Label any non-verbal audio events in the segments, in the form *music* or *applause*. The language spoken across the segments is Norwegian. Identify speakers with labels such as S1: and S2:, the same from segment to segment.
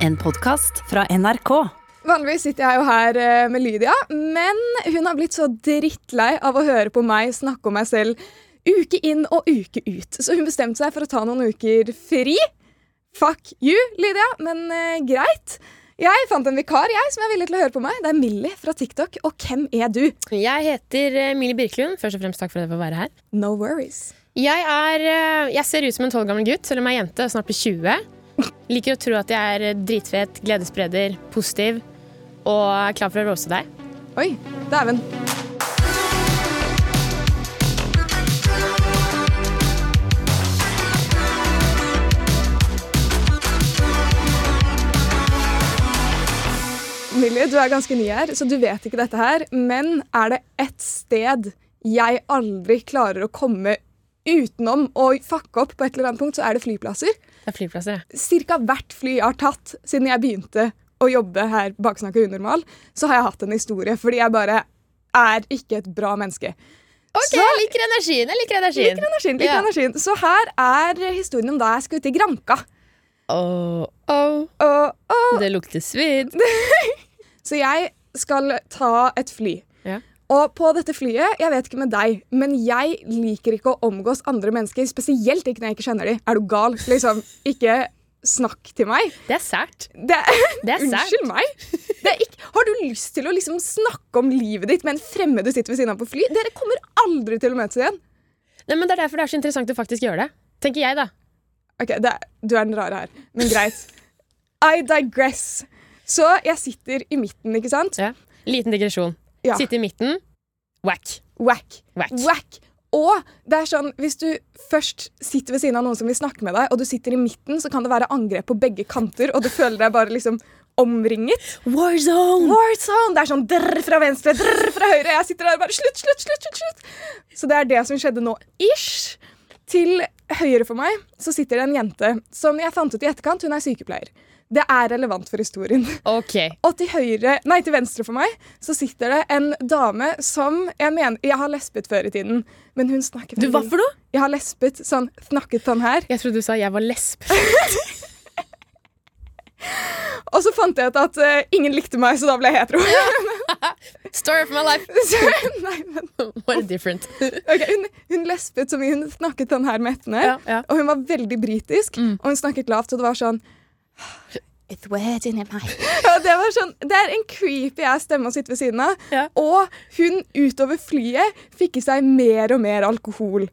S1: En podkast fra NRK.
S2: Vanligvis sitter jeg jo her eh, med Lydia, men hun har blitt så drittlei av å høre på meg snakke om meg selv uke inn og uke ut. Så hun bestemte seg for å ta noen uker fri. Fuck you, Lydia, men uh, greit. Jeg fant en vikar jeg, som er villig til å høre på meg. Det er Millie fra TikTok. Og hvem er du?
S3: Jeg heter Millie Birkelund. Først og fremst takk for at jeg får være her.
S2: No worries.
S3: Jeg, er, eh, jeg ser ut som en tolv gammel gutt, selv om jeg er jente og snart blir 20. Liker å tro at jeg er dritfet, gledesspreder, positiv og er klar for å rose deg.
S2: Oi, dæven. Millie, du er ganske ny her, så du vet ikke dette her. Men er det ett sted jeg aldri klarer å komme utenom å fucke opp på et eller annet punkt, så er det flyplasser.
S3: Det er flyplasser, ja.
S2: Cirka hvert fly jeg har tatt siden jeg begynte å jobbe her Baksnakka unormal, så har jeg hatt en historie, fordi jeg bare er ikke et bra menneske.
S3: Ok,
S2: Så-
S3: jeg liker energien. Jeg liker energien.
S2: Liker energien, liker
S3: Ja.
S2: energien. Så her er historien om da jeg skulle til Granka.
S3: Åh, oh.
S2: oh, oh.
S3: det lukter svidd. *laughs*
S2: så jeg skal ta et fly.
S3: Ja.
S2: Og på dette flyet, jeg vet ikke med deg, men jeg liker ikke å omgås andre mennesker, spesielt ikke når jeg ikke kjenner dem. Er du gal? Liksom, ikke snakk til meg.
S3: Det er sært.
S2: Det, *laughs*
S3: Det er sært.
S2: Unnskyld meg. Det er ikke, har du lyst til å liksom snakke om livet ditt med en fremmed du sitter ved siden av på fly? Dere kommer aldri til å møtes igjen.
S3: Nei, men Det er derfor det er så interessant å faktisk gjøre det. Tenker jeg, da.
S2: Ok, det, er- Du er den rare her, men greit. I digress. Så jeg sitter i midten, ikke sant?
S3: Ja. Liten digresjon.
S2: Ja.
S3: Sitte i midten. Whack.
S2: Whack.
S3: Whack.
S2: Whack. Og det er sånn, hvis du først sitter ved siden av noen som vil snakke med deg, og du sitter i midten, så kan det være angrep på begge kanter, og du føler deg bare liksom omringet.
S3: War
S2: zone! War zone! Det er sånn drr fra venstre, drr fra høyre. Jeg sitter der og bare slutt, slutt, slutt, slutt, slutt. Så det er det som skjedde nå. Ish. Til høyre for meg så sitter det en jente som jeg fant ut i etterkant, hun er sykepleier. Det er relevant for historien.
S3: Ok.
S2: Og til høyre, nei, til venstre for meg så sitter det en dame som jeg mener Jeg har lespet før i tiden, men hun snakker
S3: Du, hva for noe?
S2: Jeg har lespet sånn, snakket sånn her.
S3: Jeg trodde du sa jeg var lesb. *laughs*
S2: Og så fant jeg ut at uh, ingen likte meg, så da ble jeg hetero. *laughs*
S3: Story of my life. *laughs*
S2: Nei, men
S3: What a different.
S2: okay, hun, hun lespet så mye. Hun snakket sånn her med ettene.
S3: Ja, ja.
S2: Og hun var veldig britisk,
S3: Mm.
S2: og hun snakket lavt, så det var sånn
S1: It's weird in my *laughs*
S2: ja, det, var sånn, det er en creepy ass stemme å sitte ved siden av.
S3: Ja.
S2: Og hun utover flyet fikk i seg mer og mer alkohol.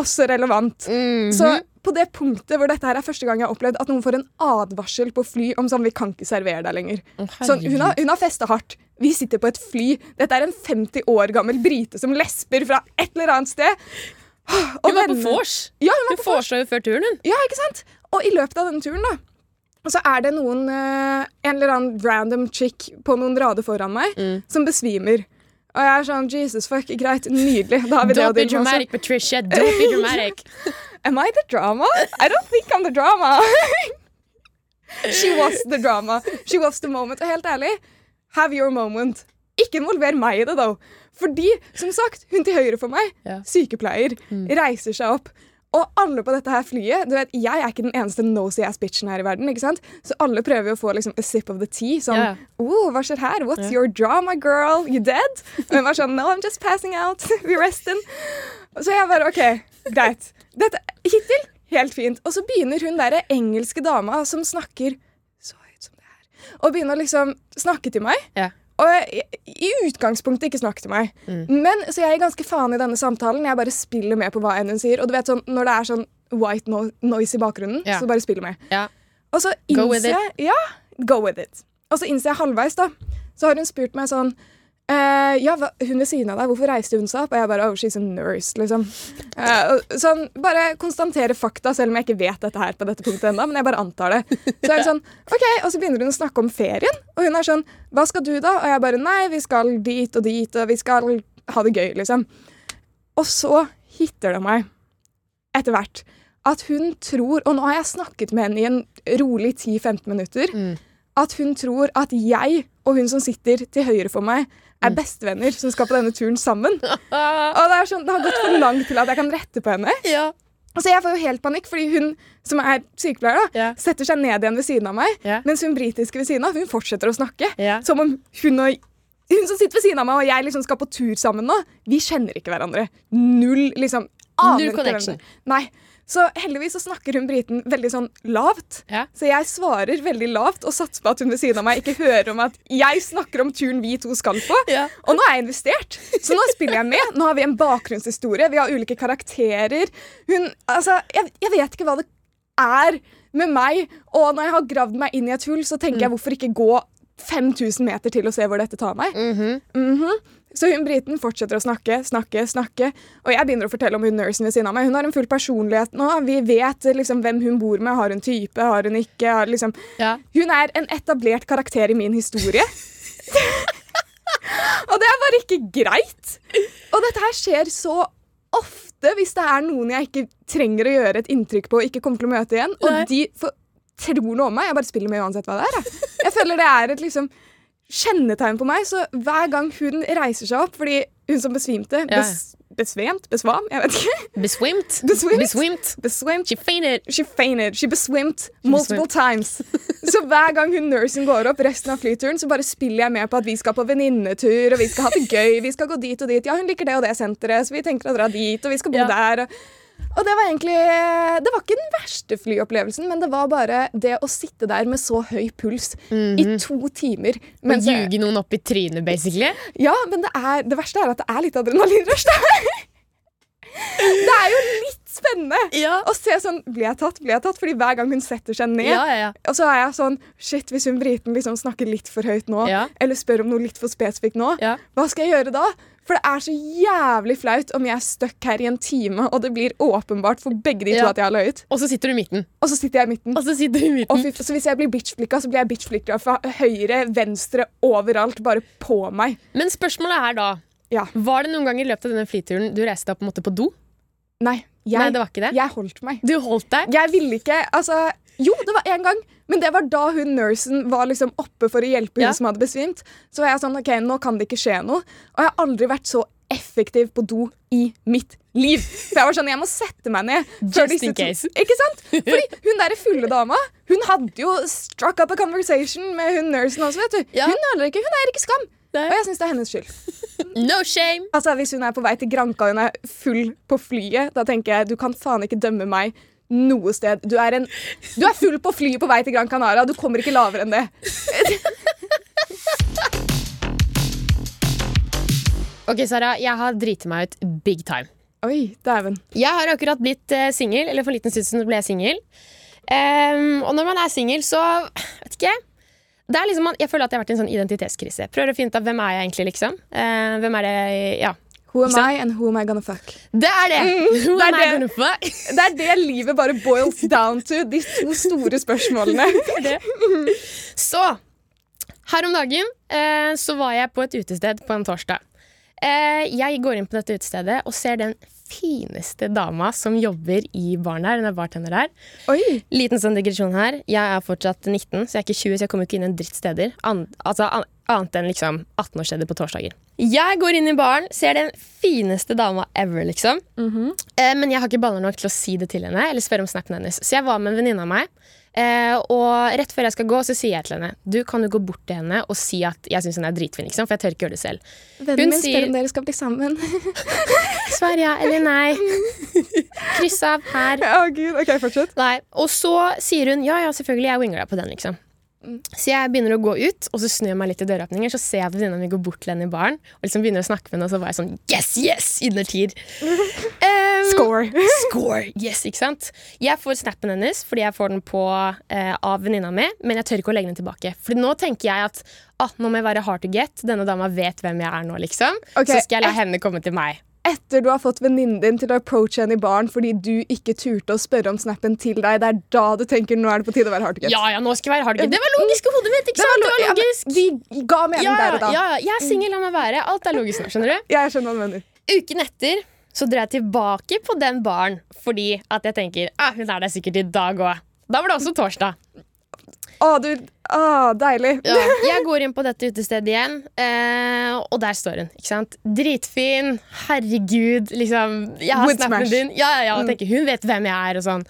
S2: Også relevant.
S3: Mhm.
S2: Så på det punktet hvor dette her er første gang jeg har opplevd at noen får en advarsel på fly om sånn, vi kan ikke servere deg lenger. Sånn, hun har, hun har festa hardt. Vi sitter på et fly. Dette er en 50 år gammel brite som lesber fra et eller annet sted. Og
S3: Hun var på vors.
S2: Ja, hun var
S3: Hun
S2: på vors.
S3: jo før turen, hun.
S2: Ja, ikke sant? Og i løpet av denne turen, da, så er det noen eh, En eller annen random chick på noen rader foran meg
S3: Mm.
S2: som besvimer. Og jeg er sånn Jesus fuck, greit, nydelig. Da har vi det å
S3: be
S2: deale med
S3: Patricia. Don't be dramatic. *laughs*
S2: Am I the drama? I don't think I'm the drama. *laughs* She was the drama. She was the moment. Og helt ærlig, have your moment. Ikke involver meg i det, though. Fordi, som sagt, hun til høyre for meg,
S3: yeah.
S2: sykepleier, reiser seg opp. Og alle på dette her flyet du vet, Jeg er ikke den eneste nosy ass bitchen her i verden. ikke sant? Så alle prøver å få liksom, a sip of the tea. Sånn
S3: yeah.
S2: oh, Hva skjer her? What's your drama, girl? You dead? Og hun var sånn No, I'm just passing out. *laughs* We resting. Så jeg bare OK, greit. Dette, hittil helt fint. Og så begynner hun derre engelske dama som snakker så høyt som det her, og begynner å liksom snakke til meg.
S3: Ja.
S2: Og i utgangspunktet ikke snakke til meg. Men Så jeg er ganske faen i denne samtalen. Jeg bare spiller med på hva enn hun sier. Og du vet sånn, når det er sånn white no noise i bakgrunnen,
S3: yeah.
S2: så bare spiller med.
S3: Yeah.
S2: Og så innser jeg Ja, go with it. Og så innser jeg halvveis, da. Så har hun spurt meg sånn eh, Ja, hva, hun ved siden av deg, hvorfor reiste hun seg opp? Og jeg bare Oh, she's a nurse, liksom. Uh, sånn, bare konstatere fakta, selv om jeg ikke vet dette her på dette punktet ennå, men jeg bare antar det. Så er det sånn OK, og så begynner hun å snakke om ferien, og hun er sånn Hva skal du, da? Og jeg bare Nei, vi skal dit og dit, og vi skal ha det gøy, liksom. Og så hitter det meg etter hvert at hun tror, og nå har jeg snakket med henne i en rolig 10-15 minutter, at hun tror at jeg og hun som sitter til høyre for meg, er bestevenner som skal på denne turen sammen. Og det, er sånn, det har gått for langt til at jeg kan rette på henne.
S3: Ja.
S2: Altså, jeg får jo helt panikk, fordi hun som er sykepleier, da,
S3: yeah.
S2: setter seg ned igjen ved siden av meg,
S3: Yeah.
S2: mens hun britiske ved siden av hun fortsetter å snakke.
S3: Yeah.
S2: Som om hun og hun som sitter ved siden av meg og jeg liksom skal på tur sammen nå, vi kjenner ikke hverandre. Null liksom
S3: Null connection.
S2: hverandre. Nei. Så heldigvis så snakker hun briten veldig sånn lavt.
S3: Ja.
S2: Så jeg svarer veldig lavt og satser på at hun ved siden av meg ikke hører om at jeg snakker om turen vi to skal på.
S3: Ja.
S2: Og nå er jeg investert, så nå spiller jeg med. Nå har vi en bakgrunnshistorie, vi har ulike karakterer. Hun, altså, jeg, jeg vet ikke hva det er med meg, og når jeg har gravd meg inn i et hull, så tenker jeg hvorfor ikke gå 5000 meter til og se hvor dette tar meg. Mhm. Så hun briten fortsetter å snakke, snakke, snakke. Og jeg begynner å fortelle om hun nursen ved siden av meg. Hun har en full personlighet nå. Vi vet liksom hvem hun bor med. Har hun type, har hun ikke? Har liksom
S3: Ja.
S2: Hun er en etablert karakter i min historie. *laughs* og det er bare ikke greit. Og dette her skjer så ofte hvis det er noen jeg ikke trenger å gjøre et inntrykk på og ikke kommer til å møte igjen. Og
S3: Nei.
S2: de tror noe om meg. Jeg bare spiller med uansett hva det er. Jeg, jeg føler det er et liksom kjennetegn på meg. Så hver gang hun reiser seg opp fordi hun som besvimte
S3: Ja.
S2: bes, Besvemt? Besvam? Jeg vet ikke.
S3: Beswimt. *laughs*
S2: Beswimt?
S3: Beswimt.
S2: Besvimt.
S3: She fainted.
S2: She fainted. She beswimt multiple times. *laughs* Så hver gang hun nursen går opp resten av flyturen, så bare spiller jeg med på at vi skal på venninnetur, og vi skal ha det gøy, vi skal gå dit og dit. Ja, hun liker det og det senteret, så vi tenker å dra dit, og vi skal bo
S3: Ja.
S2: der. Og, og det var egentlig Det var ikke den verste flyopplevelsen, men det var bare det å sitte der med så høy puls i to timer.
S3: Og ljuge noen opp i trynet, basically.
S2: ja, men det, er, det verste er at det er litt adrenalinrush. *laughs* Det er jo litt spennende
S3: Ja.
S2: å se sånn Blir jeg tatt? Blir jeg tatt? Fordi hver gang hun setter seg ned,
S3: Ja, ja, ja.
S2: og så er jeg sånn Shit, hvis hun briten liksom snakker litt for høyt nå,
S3: Ja.
S2: eller spør om noe litt for spesifikt nå,
S3: Ja.
S2: hva skal jeg gjøre da? For det er så jævlig flaut om jeg er stuck her i en time, og det blir åpenbart for begge de to
S3: Ja.
S2: at jeg har løyet.
S3: Og så sitter du i midten.
S2: Og så sitter jeg i midten.
S3: Og så sitter du i
S2: Og
S3: midten.
S2: fy, så hvis jeg blir bitchflikka, så blir jeg bitchflikka fra høyre, venstre, overalt, bare på meg.
S3: Men spørsmålet er da
S2: Ja.
S3: Var det noen gang i løpet av denne flyturen du reiste deg på en måte på do?
S2: Nei, jeg,
S3: Nei, det var ikke det.
S2: jeg holdt meg.
S3: Du holdt deg?
S2: Jeg ville ikke Altså, jo, det var én gang, men det var da hun nursen var liksom oppe for å hjelpe hun
S3: Ja.
S2: som hadde besvimt. Så var jeg sånn OK, nå kan det ikke skje noe. Og jeg har aldri vært så effektiv på do i mitt liv. For jeg var sånn, jeg må sette meg ned.
S3: Just in case.
S2: Ikke sant? Fordi *laughs* hun derre fulle dama, hun hadde jo struck up a conversation med hun nursen også, vet du.
S3: Ja.
S2: Hun nøler ikke. Hun eier ikke skam.
S3: Nei.
S2: Og jeg syns det er hennes skyld. *laughs*
S3: No shame!
S2: Altså, Hvis hun er på vei til Granka og hun er full på flyet, da tenker jeg du kan faen ikke dømme meg noe sted. Du er, en, du er full på flyet på vei til Gran Canaria. Du kommer ikke lavere enn det. *laughs*
S3: Ok, Sara, jeg har driti meg ut big time.
S2: Oi, dæven.
S3: Jeg har akkurat blitt uh, singel, eller for en liten stund siden ble jeg singel. Um, og når man er singel, så vet ikke det er liksom, Jeg føler at jeg har vært i en sånn identitetskrise. Prøver å finne ut av hvem er jeg egentlig, liksom. Uh, hvem er det Ja.
S2: Who am I, and who am I gonna fuck?
S3: Det er det! Who
S2: det er
S3: am I
S2: det.
S3: gonna fuck?
S2: Det er det livet bare boils down to. De to store spørsmålene. *laughs*
S3: Så her om dagen eh, så var jeg på et utested på en torsdag. Eh, jeg går inn på dette utestedet og ser den fineste dama som jobber i baren her. Hun er bartender her.
S2: Oi.
S3: Liten sånn digresjon her. Jeg er fortsatt 19, så jeg er ikke 20, så jeg kommer ikke inn en dritt steder. An altså, an annet enn liksom 18-årssteder på torsdager. Jeg går inn i baren, ser den fineste dama ever, liksom. eh, men jeg har ikke baller nok til å si det til henne eller spørre om snappen hennes. Så jeg var med en venninne av meg. Eh, og rett før jeg skal gå, så sier jeg til henne Du kan jo gå bort til henne og si at jeg syns hun er dritfin. Liksom, for jeg tør ikke gjøre det selv.
S2: Vennen
S3: Hun
S2: min
S3: sier-
S2: spør om dere skal bli sammen. *laughs*
S3: Svar ja eller nei. Kryss av her.
S2: Å gud, ok, fortsett.
S3: Nei, Og så sier hun ja, ja, selvfølgelig, jeg winger deg på den, liksom. Så jeg begynner å gå ut, og så snur jeg meg litt i døråpninger. Så ser jeg at venninna mi går bort til henne i baren og liksom begynner å snakke med henne. Og så var jeg sånn yes, yes! Innertier. *laughs* Um,
S2: Score. *laughs*
S3: Score! Yes, ikke sant? Jeg får snappen hennes fordi jeg får den på eh, av venninna mi, men jeg tør ikke å legge den tilbake. For nå tenker jeg at ah, nå må jeg være hard to get. Denne dama vet hvem jeg er nå, liksom.
S2: Okay.
S3: Så skal jeg la henne komme til meg.
S2: Etter du har fått venninnen din til å approache henne i baren fordi du ikke turte å spørre om snappen til deg, det er da du tenker nå er det på tide å være hard.
S3: Ja, ja, nå skal jeg være hard. Det var logisk i hodet mitt, ikke
S2: Det
S3: sant? Det var
S2: ja, men
S3: logisk.
S2: de ga mening
S3: Ja,
S2: der og da.
S3: ja, jeg er singel, la meg være. Alt er logisk nå, skjønner du.
S2: Jeg skjønner hva du mener.
S3: Uken etter så drar jeg tilbake på den baren fordi at jeg tenker ah, hun er der sikkert i dag òg. Da var det også torsdag.
S2: Å, du, Å, deilig.
S3: Ja, *laughs* jeg går inn på dette utestedet igjen, eh, og der står hun. ikke sant? Dritfin. Herregud, liksom. Jeg har snappen din. Ja, ja,
S2: Mm.
S3: tenker, Hun vet hvem jeg er, og sånn.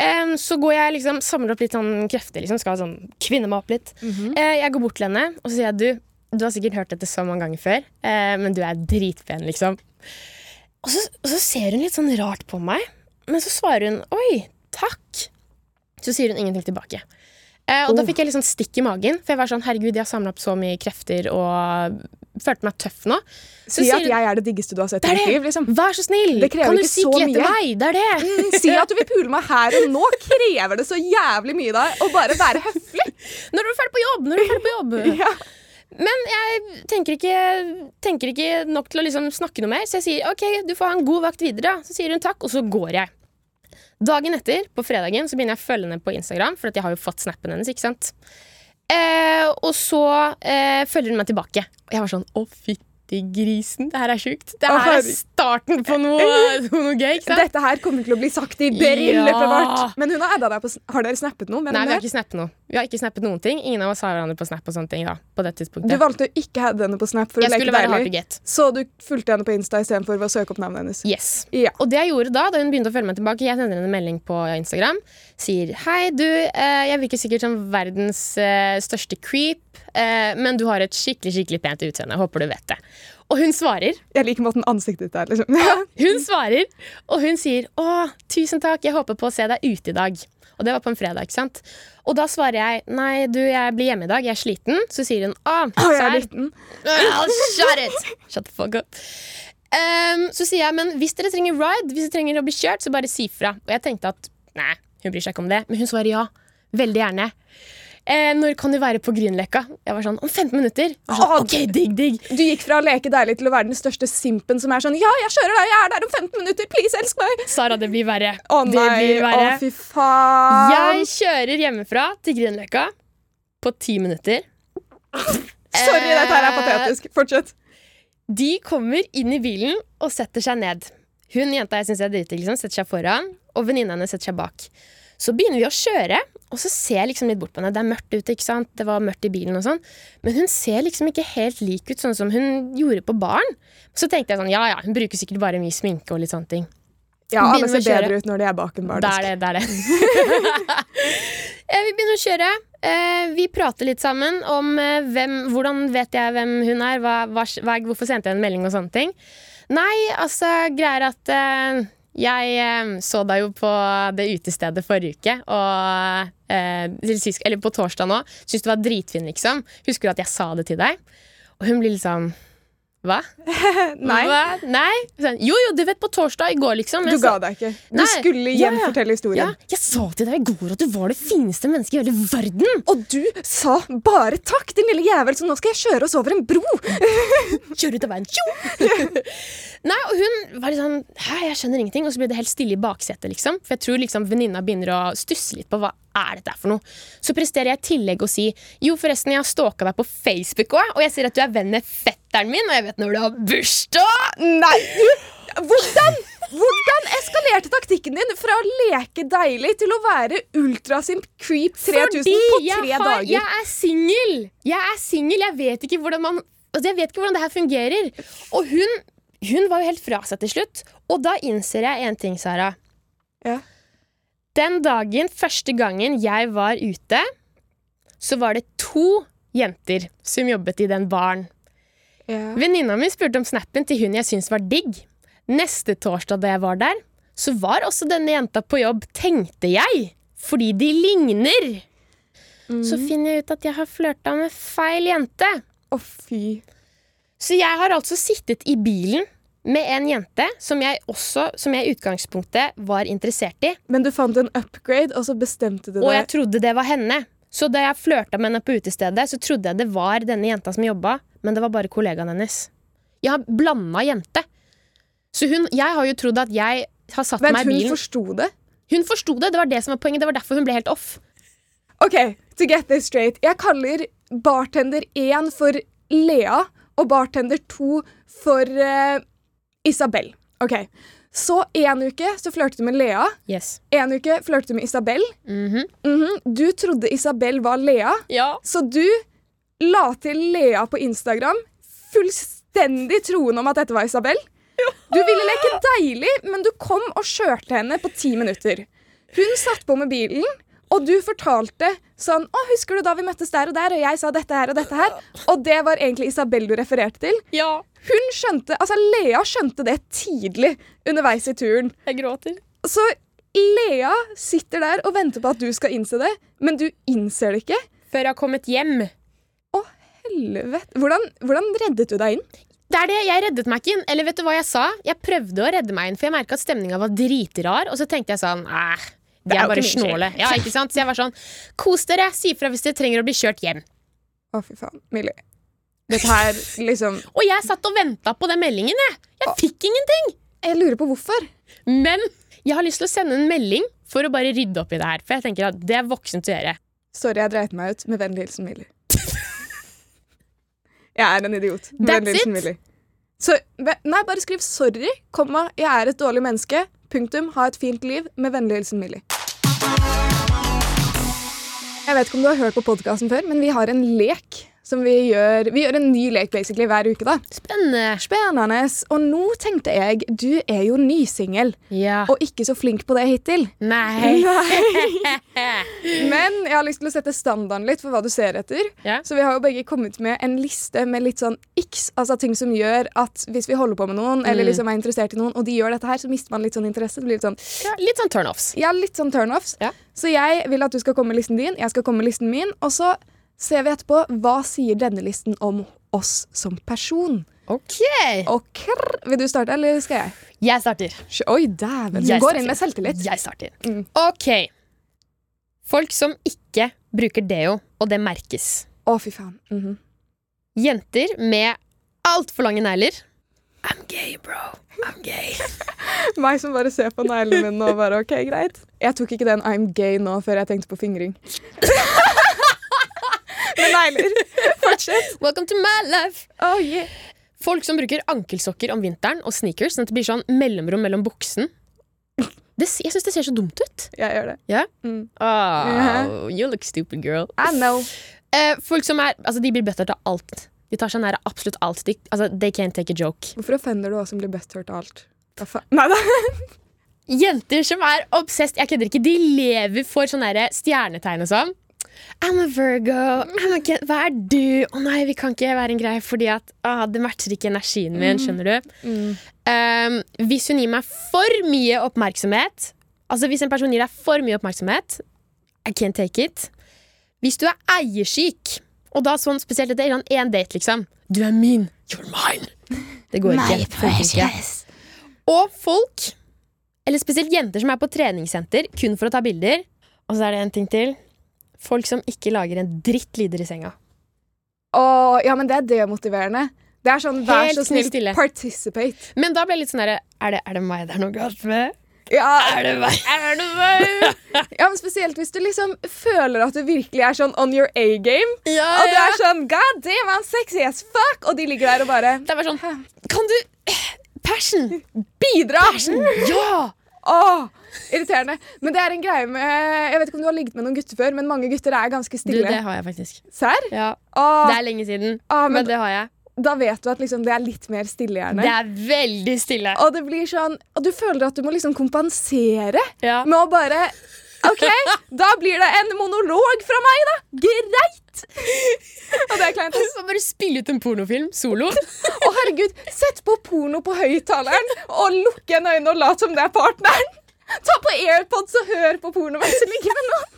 S3: Em, så går jeg liksom, samler opp litt sånn krefter, liksom, skal sånn kvinne meg opp litt.
S2: Mhm.
S3: eh, jeg går bort til henne og så sier jeg, du, du har sikkert hørt dette så mange ganger før, eh, men du er dritpen, liksom. Og så, og så ser hun litt sånn rart på meg, men så svarer hun oi, takk. Så sier hun ingenting tilbake. Eh, og da
S2: Oh.
S3: fikk jeg litt sånn stikk i magen, for jeg var sånn herregud, jeg har samla opp så mye krefter og følte meg tøff nå. Så
S2: Si at jeg er det diggeste du har sett i ditt liv. liksom.
S3: Vær så snill,
S2: Det krever
S3: kan du
S2: ikke så mye.
S3: meg? Det er det. *laughs*
S2: Mm, Si at du vil pule meg her og nå, krever det så jævlig mye da å bare være høflig. *laughs*
S3: Når du er ferdig på jobb? Når du er ferdig på jobb? *laughs*
S2: Ja.
S3: Men jeg tenker ikke, tenker ikke nok til å liksom snakke noe mer, så jeg sier ok, du får ha en god vakt videre. Så sier hun takk, og så går jeg. Dagen etter, på fredagen, så begynner jeg å følge henne på Instagram, for jeg har jo fått snappen hennes. ikke sant? Eh, og så eh, følger hun meg tilbake. Og jeg var sånn å, fytti grisen, det her er sjukt. Det her er starten på noe, noe gøy. ikke sant?
S2: Dette her kommer til å bli sagt i bryllupet
S3: Ja.
S2: vårt. Men hun har adda deg på Har dere snappet noe?
S3: Nei, vi har ikke snappet noe. Vi har ikke snappet noen ting. Ingen av oss har hverandre på Snap og sånne ting da, på det tidspunktet.
S2: Du valgte å ikke hadde henne på Snap for
S3: jeg
S2: å leke deilig. Så du fulgte henne på Insta istedenfor å søke opp navnet hennes.
S3: Yes.
S2: Ja.
S3: Og det jeg gjorde da, da hun begynte å følge meg tilbake, jeg sender henne en melding på Instagram, sier hei, du, eh, jeg virker sikkert som verdens eh, største creep, eh, men du har et skikkelig, skikkelig pent utseende. Håper du vet det. Og hun svarer,
S2: Jeg liker måten ansiktet ditt er. liksom. *laughs*
S3: hun svarer, og hun sier å, tusen takk, jeg håper på å se deg ute i dag. Og det var på en fredag, ikke sant? Og da svarer jeg nei, du, jeg blir hjemme i dag, jeg er sliten. Så sier hun å,
S2: Å, jeg er liten.
S3: Well, shut it! Shut the fuck up. Um, så sier jeg, men hvis dere trenger ride, hvis dere trenger å bli kjørt, så bare si fra. Og jeg tenkte at nei, hun bryr seg ikke om det. Men hun svarer ja. Veldig gjerne. Eh, når kan du være på Grünerløkka? Jeg var sånn, om 15 minutter. Sånn, ok, digg, digg.
S2: Du gikk fra å leke deilig til å være den største simpen som er sånn Ja, jeg kjører deg, jeg er der om 15 minutter, please, elsk meg!
S3: Sara, det blir verre.
S2: Å
S3: oh,
S2: nei, å
S3: oh,
S2: fy faen.
S3: Jeg kjører hjemmefra til Grünerløkka på ti minutter.
S2: Sorry, dette her er
S3: Eh,
S2: patetisk. Fortsett.
S3: De kommer inn i bilen og setter seg ned. Hun jenta jeg synes er dritdigg, liksom, setter seg foran, og venninna hennes setter seg bak. Så begynner vi å kjøre, og så ser jeg liksom litt bort på henne. Det er mørkt ute, ikke sant? Det var mørkt i bilen og sånn. Men hun ser liksom ikke helt lik ut sånn som hun gjorde på baren. Så tenkte jeg sånn, ja ja, hun bruker sikkert bare mye sminke og litt sånne ting.
S2: Ja, alle ser bedre ut når de er bak en bardisk.
S3: Det er det, det er det. *laughs* Eh, vi begynner å kjøre. Eh, vi prater litt sammen om eh, hvem, hvordan vet jeg hvem hun er, hva, hva, hvorfor sendte jeg en melding og sånne ting. Nei, altså, greier at jeg eh, så deg jo på det utestedet forrige uke, og eh, eller på torsdag nå. Syns du var dritfin, liksom. Husker du at jeg sa det til deg? Og hun blir liksom sånn Hva? *laughs*
S2: Nei,
S3: Hva? Nei? Sånn, jo, jo, du vet, på torsdag i går, liksom.
S2: du ga deg ikke. Du
S3: Nei,
S2: skulle
S3: ja, ja.
S2: gjenfortelle
S3: ja,
S2: historien.
S3: jeg sa til deg i går at du var det fineste mennesket i hele verden.
S2: Og du sa bare takk, din lille jævel, så nå skal jeg kjøre oss over en bro! *laughs*
S3: Kjøre ut av veien. Tjo! *laughs* Nei, og hun var litt sånn Hæ, jeg skjønner ingenting. Og så ble det helt stille i baksetet, liksom. For jeg tror liksom venninna begynner å stusse litt på hva er dette for noe. Så presterer jeg i tillegg å si jo, forresten, jeg har stalka deg på Facebook òg, og jeg ser at du er venn med fetteren min, og jeg vet når du har bursdag.
S2: Nei, du! Hvordan? Hvordan eskalerte taktikken din fra å leke deilig til å være ultrasimp creep 3000 på
S3: jeg,
S2: tre
S3: har,
S2: dager?
S3: jeg er singel! Jeg er singel, jeg vet ikke hvordan man altså Jeg vet ikke hvordan det her fungerer. Og hun, hun var jo helt fra seg til slutt. Og da innser jeg en ting, Sara.
S2: Ja.
S3: Den dagen, første gangen jeg var ute, så var det to jenter som jobbet i den baren.
S2: Ja.
S3: Venninna mi spurte om snappen til hun jeg syntes var digg. Neste torsdag da jeg var der, så var også denne jenta på jobb, tenkte jeg. Fordi de ligner. Så finner jeg ut at jeg har flørta med feil jente.
S2: Å, fy.
S3: Så jeg har altså sittet i bilen med en jente som jeg også, som jeg i utgangspunktet var interessert i.
S2: Men du fant en upgrade, og så bestemte du
S3: Og jeg trodde det var henne. Så da jeg flørta med henne på utestedet, så trodde jeg det var denne jenta som jobba, men det var bare kollegaen hennes. Jeg har blanda jente. Så hun, jeg har jo trodd at jeg har satt
S2: Vent,
S3: meg i
S2: hun forsto det?
S3: Hun forsto det. Det var det som var poenget. Det var derfor hun ble helt off.
S2: OK, to get this straight. Jeg kaller bartender 1 for Lea og bartender 2 for eh, Isabel. OK. Så en uke så flørtet du med Lea.
S3: Yes.
S2: En uke flørtet du med Isabel.
S3: Mhm.
S2: Mhm. Du trodde Isabel var Lea,
S3: Ja.
S2: så du la til Lea på Instagram, fullstendig troende om at dette var Isabel. Du ville leke deilig, men du kom og kjørte henne på ti minutter. Hun satt på med bilen, og du fortalte sånn Å, husker du da vi møttes der og der, og jeg sa dette her og dette her? Og det var egentlig Isabel du refererte til.
S3: ja.
S2: Hun skjønte, altså Lea skjønte det tidlig underveis i turen.
S3: Jeg gråter.
S2: Så Lea sitter der og venter på at du skal innse det, men du innser det ikke.
S3: Før jeg har kommet hjem.
S2: Å, helvete. Hvordan, hvordan reddet du deg inn?
S3: Det er det, Jeg reddet meg ikke inn. Eller vet du hva jeg sa? Jeg prøvde å redde meg inn, for jeg merka at stemninga var dritrar. Og så tenkte jeg sånn Æh, de
S2: er
S3: er bare snåle. Ja, ikke sant? Så jeg var sånn Kos dere. Si fra hvis dere trenger å bli kjørt hjem.
S2: Å, fy faen. Millie. Dette her, liksom
S3: Og jeg satt og venta på den meldingen, jeg. Jeg fikk ingenting.
S2: Jeg lurer på hvorfor.
S3: Men jeg har lyst til å sende en melding for å bare rydde opp i det her. For jeg tenker at det er voksent å gjøre.
S2: Sorry, jeg dreit meg ut. Med vennlig hilsen Millie. *laughs* jeg er en idiot. Med
S3: That's
S2: vennlig hilsen? Millie. Så, nei, bare skriv 'sorry', komma, 'jeg er et dårlig menneske', punktum, 'ha et fint liv', med vennlig hilsen Millie. Jeg vet ikke om du har hørt på podkasten før, men vi har en lek som vi gjør Vi gjør en ny lek basically hver uke, da.
S3: Spennende.
S2: Spennende. Og nå tenkte jeg, du er jo nysingel,
S3: Ja.
S2: og ikke så flink på det hittil.
S3: Nei. *laughs* *laughs*
S2: Men jeg har lyst til å sette standarden litt for hva du ser etter.
S3: Ja.
S2: Så vi har jo begge kommet med en liste med litt sånn x, altså ting som gjør at hvis vi holder på med noen, eller
S3: Mm.
S2: liksom er interessert i noen, og de gjør dette her, så mister man litt sånn interesse. Det blir litt sånn,
S3: Ja, litt sånn turnoffs.
S2: ja, litt sånn turnoffs.
S3: Ja.
S2: Så jeg vil at du skal komme med listen din, jeg skal komme med listen min, og så ser vi etterpå hva sier denne listen om oss som person.
S3: Ok.
S2: okay. vil du starte, eller skal jeg?
S3: Jeg starter.
S2: Oi, dæven. Du
S3: Jeg
S2: går
S3: starter.
S2: inn med selvtillit.
S3: Jeg starter.
S2: Mm.
S3: Ok. Folk som ikke bruker deo, og det merkes.
S2: Å, fy faen. Mhm.
S3: Jenter med altfor lange negler. I'm gay, bro. I'm gay. *laughs*
S2: Meg som bare ser på neglene mine og bare OK, greit. Jeg tok ikke den I'm gay nå før jeg tenkte på fingring. *laughs* Med negler. Fortsett.
S3: Welcome to my life.
S2: Oh, yeah.
S3: Folk som bruker ankelsokker om vinteren og sneakers, sånn at det blir sånn mellomrom mellom buksen. Det, jeg syns det ser så dumt ut.
S2: Jeg gjør det.
S3: Yeah?
S2: Mm.
S3: Oh, you look stupid, girl.
S2: I know.
S3: Eh, folk som er Altså, de blir buttered av alt. De tar seg nær av absolutt alt. De, altså, they can't take a joke.
S2: Hvorfor offender du oss som blir butthurt av alt? Nei da.
S3: Jenter som er obsessed, jeg kødder ikke, de lever for sånne stjernetegn og sånn. I'm a Virgo. I'm a Hva er du? Å nei, vi kan ikke være en greie fordi at ah, det matcher ikke energien min. skjønner du? Um, hvis hun gir meg for mye oppmerksomhet Altså hvis en person gir deg for mye oppmerksomhet I can't take it. Hvis du er eiersyk, og da sånn spesielt etter en én date, liksom Du er min. You're mine. Det går ikke. Det ikke. Og folk, eller spesielt jenter som er på treningssenter kun for å ta bilder. Og så er det en ting til. Folk som ikke lager en dritt lyder i senga.
S2: Åh, ja, men det er demotiverende. Det er sånn, vær så snill,
S3: stille.
S2: participate.
S3: Men da ble jeg litt sånn herre er, det- er det meg det er noe galt med?
S2: Ja,
S3: Er det meg? *laughs* Er det meg? *laughs*
S2: ja, men Spesielt hvis du liksom føler at du virkelig er sånn on your A-game.
S3: Ja,
S2: Og du er sånn God damn, I'm sexy as fuck! Og de ligger der og bare
S3: Det er bare sånn Kan du Passion!
S2: Bidra!
S3: Passion! Ja!
S2: Åh, irriterende. Men det er en greie med Jeg vet ikke om du har ligget med noen gutter før, men mange gutter er ganske
S3: Du,
S2: stille.
S3: det har jeg faktisk.
S2: Serr?
S3: Ja,
S2: Åh,
S3: Det er lenge siden,
S2: Åh, men-
S3: men det har jeg.
S2: Da vet du at liksom, det er litt mer stille, gjerne.
S3: Det er veldig stille.
S2: Og det blir sånn Og du føler at du må liksom kompensere
S3: Ja.
S2: med å bare OK, da blir det en monolog fra meg, da. Greit! Og det er kleint.
S3: Du bare spille ut en pornofilm solo.
S2: Å, herregud, sett på porno på høyttaleren og lukk igjen øynene og lat som det er partneren. Ta på AirPods og hør på porno mens du ligger med noen.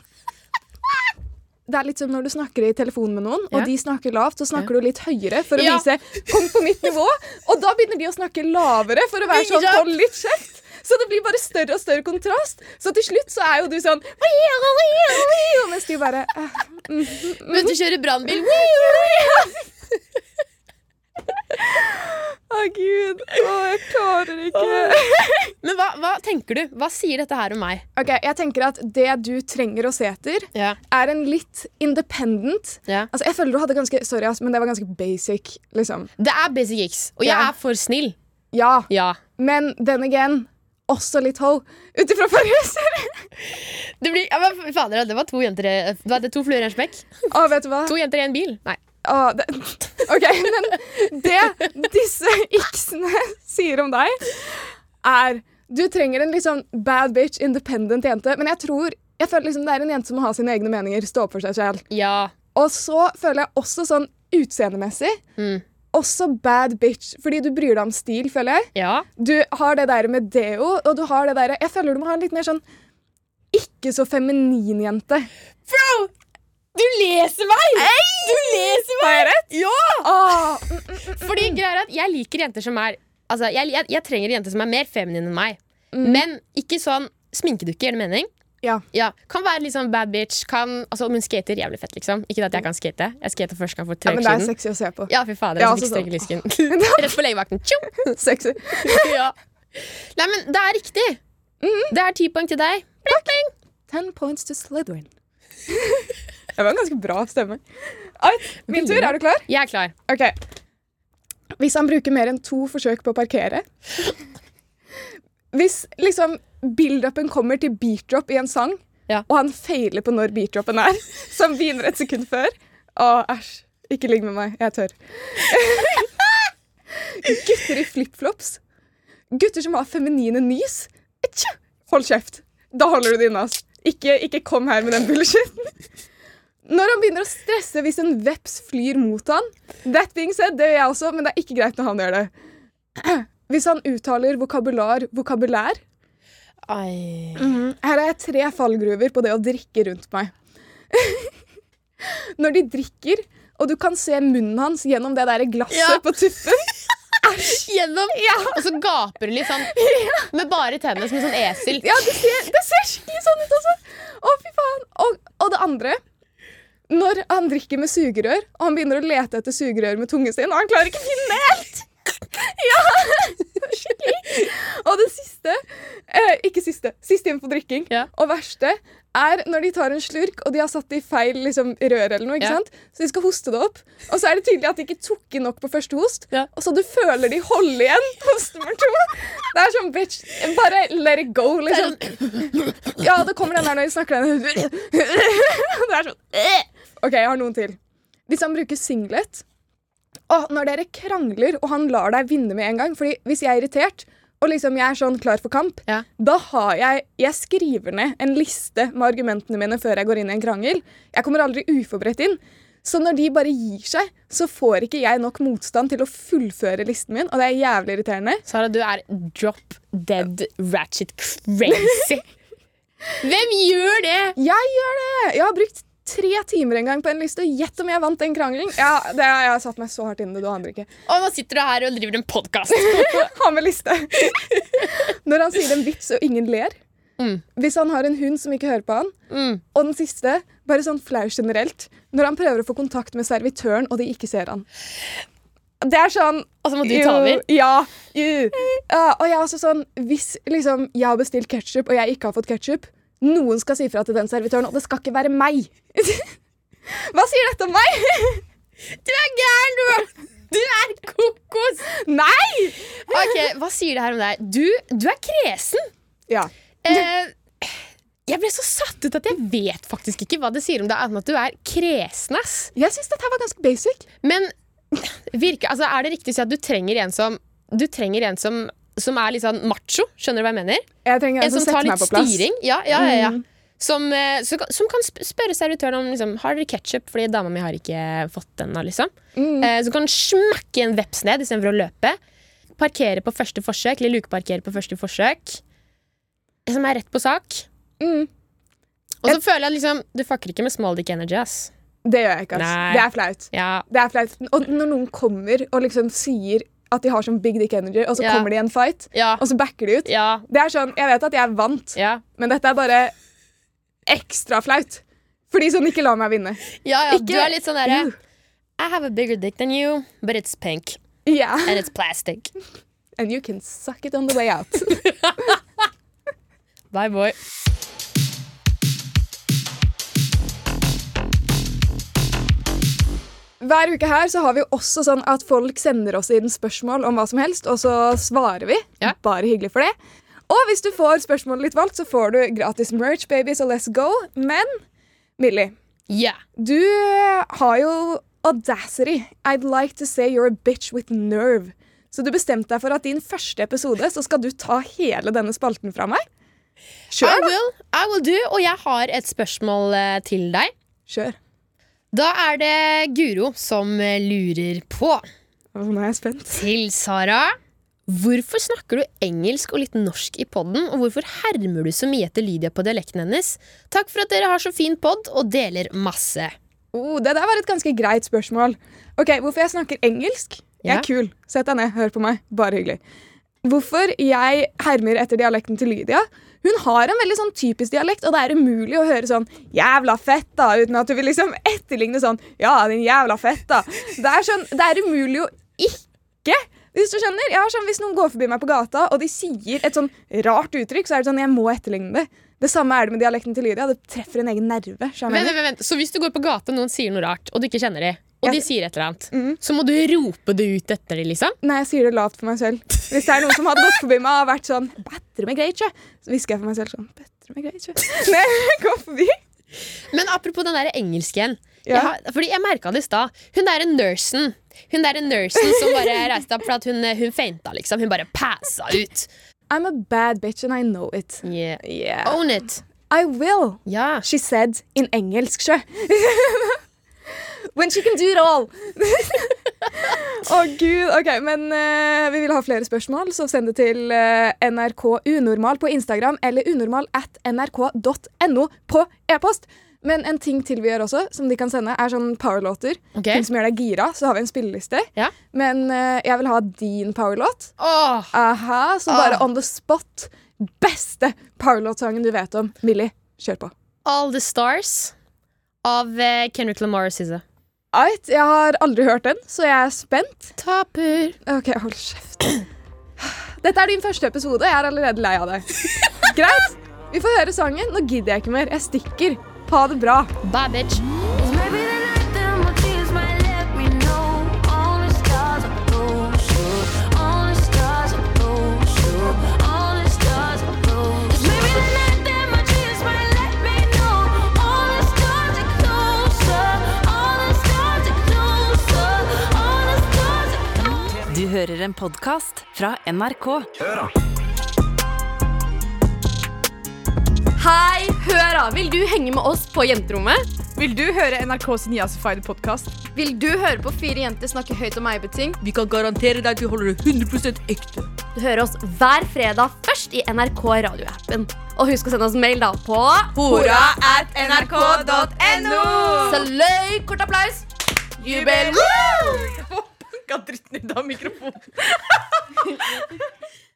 S2: Det er litt som når du snakker i telefon med noen, og
S3: Ja.
S2: de snakker lavt, så snakker du litt høyere for å
S3: Ja.
S2: vise 'kom på mitt nivå', og da begynner de å snakke lavere for å være sånn 'hold litt kjeft'. Så det blir bare større og større kontrast. Så til slutt så er jo du sånn Mens de bare Men
S3: Mens du kjører brannbil.
S2: Å, gud. Å, jeg klarer ikke.
S3: Men hva, hva tenker du? Hva sier dette her om meg?
S2: Ok, Jeg tenker at det du trenger å se etter,
S3: yeah.
S2: er en litt independent
S3: yeah.
S2: Altså, Jeg føler du hadde ganske Sorry, men det var ganske basic, liksom.
S3: Det er basic X, og jeg er for snill.
S2: Ja,
S3: Ja.
S2: men then again også litt ho, ut ifra forrige serie.
S3: Det, blir, ja, men fader, det var to jenter Du det var to fluer i en smekk.
S2: Å, vet du hva?
S3: To jenter i en bil. Nei.
S2: Å, det, OK, men det disse x-ene sier om deg, er Du trenger en litt sånn bad bitch, independent jente, men jeg tror jeg føler liksom det er en jente som må ha sine egne meninger, stå opp for seg selv.
S3: Ja.
S2: Og så føler jeg også sånn utseendemessig
S3: Mm.
S2: Også bad bitch, fordi du bryr deg om stil, føler jeg.
S3: Ja.
S2: Du har det der med deo, og du har det der Jeg føler du må ha en litt mer sånn ikke så feminin jente.
S3: Bro! Du leser meg! Du leser meg!
S2: Har jeg rett?
S3: Ja!
S2: Ah. mm,
S3: Fordi greia er at jeg liker jenter som er Altså, jeg, jeg, jeg trenger jenter som er mer feminine enn meg.
S2: Mm.
S3: Men ikke sånn sminkedukke, gjør det mening?
S2: Ja.
S3: Ja, Kan være litt sånn bad bitch. Kan, altså, hun skater, jævlig fett, liksom. Ikke at jeg kan skate. Jeg skata første gang for tre
S2: ja, men det er sexy å se på.
S3: Ja, fy fader.
S2: Ja,
S3: jeg
S2: altså
S3: fikk strekk i lysken. *laughs* *laughs* Rett på legevakten. Tjo! *laughs*
S2: Sexy.
S3: ja. Nei, men det er riktig. Det er ti poeng til deg. Bling, bling.
S2: Ten points to Slytherin. det var en ganske bra stemme. Oi, min tur. Er du klar?
S3: Jeg er klar.
S2: Ok. Hvis han bruker mer enn to forsøk på å parkere Hvis liksom build-upen kommer til beat-drop i en sang,
S3: Ja.
S2: og han feiler på når beat-dropen er, *laughs* som begynner et sekund før Å, æsj. Ikke ligg med meg. Jeg tør. *laughs* Gutter i flipflops. Gutter som har feminine nys. Etja! Hold kjeft. Da holder du det inne. Ikke, ikke kom her med den bullshiten. Når han begynner å stresse hvis en veps flyr mot han That being said, det gjør jeg også, men det er ikke greit når han gjør det. *clears throat* Hvis han uttaler vokabular vokabulær
S3: Ai.
S2: Her er jeg tre fallgruver på det å drikke rundt meg. *laughs* Når de drikker, og du kan se munnen hans gjennom det der glasset
S3: Ja.
S2: på tuppen *laughs*
S3: Gjennom. Og så gaper du litt sånn *laughs* med bare tennene som en sånn esel.
S2: Ja, det ser, det ser skikkelig sånn ut også. Å, fy faen. Og, og det andre Når han drikker med sugerør, og han begynner å lete etter sugerør med tungen sin, og han klarer ikke å finne det helt. Ja! *laughs* Og det siste eh, Ikke siste. Siste inn på drikking.
S3: Ja.
S2: Og verste er når de tar en slurk, og de har satt det i feil liksom, rør, eller noe, ikke
S3: Ja.
S2: sant? så de skal hoste det opp. Og så er det tydelig at de ikke tok inn nok på første host,
S3: Ja.
S2: og så du føler de holder igjen *laughs* host nummer to. Det er sånn, bitch, bare let it go, liksom. Ja, det kommer den der når de snakker den *laughs* Det er sånn. OK, jeg har noen til. Hvis han bruker singlet og Når dere krangler, og han lar deg vinne med en gang Fordi hvis jeg er irritert, og liksom jeg er sånn klar for kamp,
S3: Ja.
S2: da har jeg Jeg skriver ned en liste med argumentene mine før jeg går inn i en krangel. Jeg kommer aldri uforberedt inn. Så når de bare gir seg, så får ikke jeg nok motstand til å fullføre listen min, og det er jævlig irriterende.
S3: Sara, du er drop dead ratchet crazy. *laughs* Hvem gjør det?
S2: Jeg gjør det! Jeg har brukt tre timer en gang på en liste, gjett om jeg vant den krangelen. Ja, det har jeg satt meg så hardt inn i det, du aner ikke.
S3: Og nå sitter du her og driver en podkast. *laughs*
S2: Ha med liste. Når han sier en vits og ingen ler.
S3: Mm.
S2: Hvis han har en hund som ikke hører på han.
S3: Mm.
S2: Og den siste, bare sånn flau generelt, når han prøver å få kontakt med servitøren, og de ikke ser han. Det er sånn
S3: Og så må du ta over.
S2: Ja. Uh, og jeg er også sånn Hvis liksom jeg har bestilt ketsjup, og jeg ikke har fått ketsjup, noen skal si fra til den servitøren, og det skal ikke være meg. *laughs* Hva sier dette om meg? *laughs*
S3: Du er gæren, du! Du er kokos!
S2: Nei!
S3: Ok, Hva sier det her om deg? Du, du er kresen.
S2: Ja.
S3: Eh, jeg ble så satt ut at jeg vet faktisk ikke hva det sier om deg, annet at du er kresen. ass.
S2: Jeg syns dette var ganske basic.
S3: Men virke, altså, er det riktig å si at du trenger en som Du trenger en som, som er litt sånn macho? Skjønner du hva jeg mener?
S2: Jeg trenger en,
S3: En som
S2: som
S3: tar litt styring? Ja, ja, ja, ja.
S2: Mm.
S3: Som, eh, så, som kan spørre servitøren om liksom, Har dere ketsjup, fordi dama mi har ikke fått den. Liksom.
S2: Mm.
S3: Eh, som kan smakke en veps ned istedenfor å løpe. Parkere på første forsøk, eller lukeparkere på første forsøk. Som er rett på sak.
S2: Mm.
S3: Og så føler jeg at liksom, du fucker ikke med small dick energy. ass
S2: Det gjør jeg ikke. ass. Det er flaut.
S3: Ja,
S2: Det er flaut. Og når noen kommer og liksom sier at de har sånn big dick energy, og så
S3: Ja.
S2: kommer de i en fight,
S3: ja,
S2: og så backer de ut
S3: ja,
S2: Det er sånn, Jeg vet at jeg vant, men dette er bare ekstra flaut. Fordi sånn ikke la meg vinne.
S3: ja, ja.
S2: Ikke-
S3: Du er litt sånn derre I have a bigger dick than you, but it's pink.
S2: Yeah.
S3: And it's plastic.
S2: And you can suck it on the way out. *laughs*
S3: Bye, boy.
S2: Hver uke her så har vi også sånn at folk sender oss inn spørsmål om hva som helst, og så svarer vi.
S3: Ja.
S2: Bare hyggelig for det. Og hvis du får spørsmålet litt valgt, så får du gratis merch, baby, så let's go. Men Millie,
S3: Yeah.
S2: du eh, har jo audacity. I'd like to say you're a bitch with nerve. Så du bestemte deg for at din første episode så skal du ta hele denne spalten fra meg?
S3: I
S2: Kjør, da.
S3: will, I will do, og jeg har et spørsmål eh, til deg.
S2: Kjør.
S3: Da er det Guro som lurer på.
S2: Oh, Nå er jeg spent.
S3: Til Sara. Hvorfor snakker du engelsk og litt norsk i podden, og hvorfor hermer du så mye etter Lydia på dialekten hennes? Takk for at dere har så fin pod og deler masse.
S2: Oh, det der var et ganske greit spørsmål. Ok, Hvorfor jeg snakker engelsk? Jeg
S3: Ja.
S2: er kul. Sett deg ned, hør på meg. Bare hyggelig. Hvorfor jeg hermer etter dialekten til Lydia? Hun har en veldig sånn typisk dialekt, og det er umulig å høre sånn 'jævla fett', da, uten at du vil liksom *laughs* etterligne sånn 'ja, din jævla fett', da. Det er, sånn, det er umulig å ikke hvis du skjønner, Ja, sånn, Hvis noen går forbi meg på gata og de sier et sånn rart uttrykk, så er det sånn, jeg må etterligne det. Det samme er det med dialekten til Lydia. Det treffer en egen nerve.
S3: Vent, vent, vent. Så hvis du går på gata og noen sier noe rart, og du ikke kjenner dem, og de sier et eller annet,
S2: mm.
S3: så må du rope det ut etter dem, liksom?
S2: Nei, jeg sier det lavt for meg selv. Hvis det er noen som hadde gått forbi meg og vært sånn Bedre med greit, sjø. Så hvisker jeg for meg selv sånn Bedre med greit, sjø. Når jeg går forbi.
S3: Men apropos den der engelsken.
S2: Ja.
S3: Jeg har, fordi jeg merka det i stad. Hun derre nursen Hun der nursen som bare *laughs* reiste opp for at hun, hun feinta, liksom. Hun bare passa ut.
S2: I'm a bad bitch and I know it.
S3: Yeah.
S2: Yeah.
S3: Own it.
S2: I will.
S3: Ja.
S2: She said in engelsk, sjø. *laughs* When she can do it all. *laughs* Å, gud. Ok, men uh, vi vil ha flere spørsmål, så send det til uh, NRK Unormal på Instagram eller unormal at nrk.no på e-post. Men en ting til vi gjør også, som de kan sende, er sånn powerlåter.
S3: Okay.
S2: Ting som gjør deg gira. Så har vi en spilleliste.
S3: Ja.
S2: Men uh, jeg vil ha din powerlåt.
S3: Oh.
S2: Aha, så bare
S3: Ah.
S2: on the spot. Beste powerlåtsangen du vet om. Millie, kjør på.
S3: All the Stars av eh, Kendrick Lamar og
S2: Ait, jeg har aldri hørt den, så jeg er spent.
S3: Taper.
S2: Ok, hold kjeft. Dette er din første episode, og jeg er allerede lei av deg. Greit, vi får høre sangen. Nå gidder jeg ikke mer. Jeg stikker. Ha det bra.
S3: Bye, bitch.
S1: Podkast fra NRK.
S4: Hei, hør da! Vil du henge med oss på jenterommet?
S5: Vil du høre NRKs Niasified podkast?
S4: Vil du høre på fire jenter snakke høyt om eiebeting?
S5: Vi kan garantere deg at vi holder det 100 ekte.
S4: Du hører oss hver fredag først i NRK radioappen. Og husk å sende oss mail da på
S5: Hora at nrk.no.
S4: Så løy, kort applaus. Jubel!
S5: plukka dritten ut av mikrofonen. *laughs*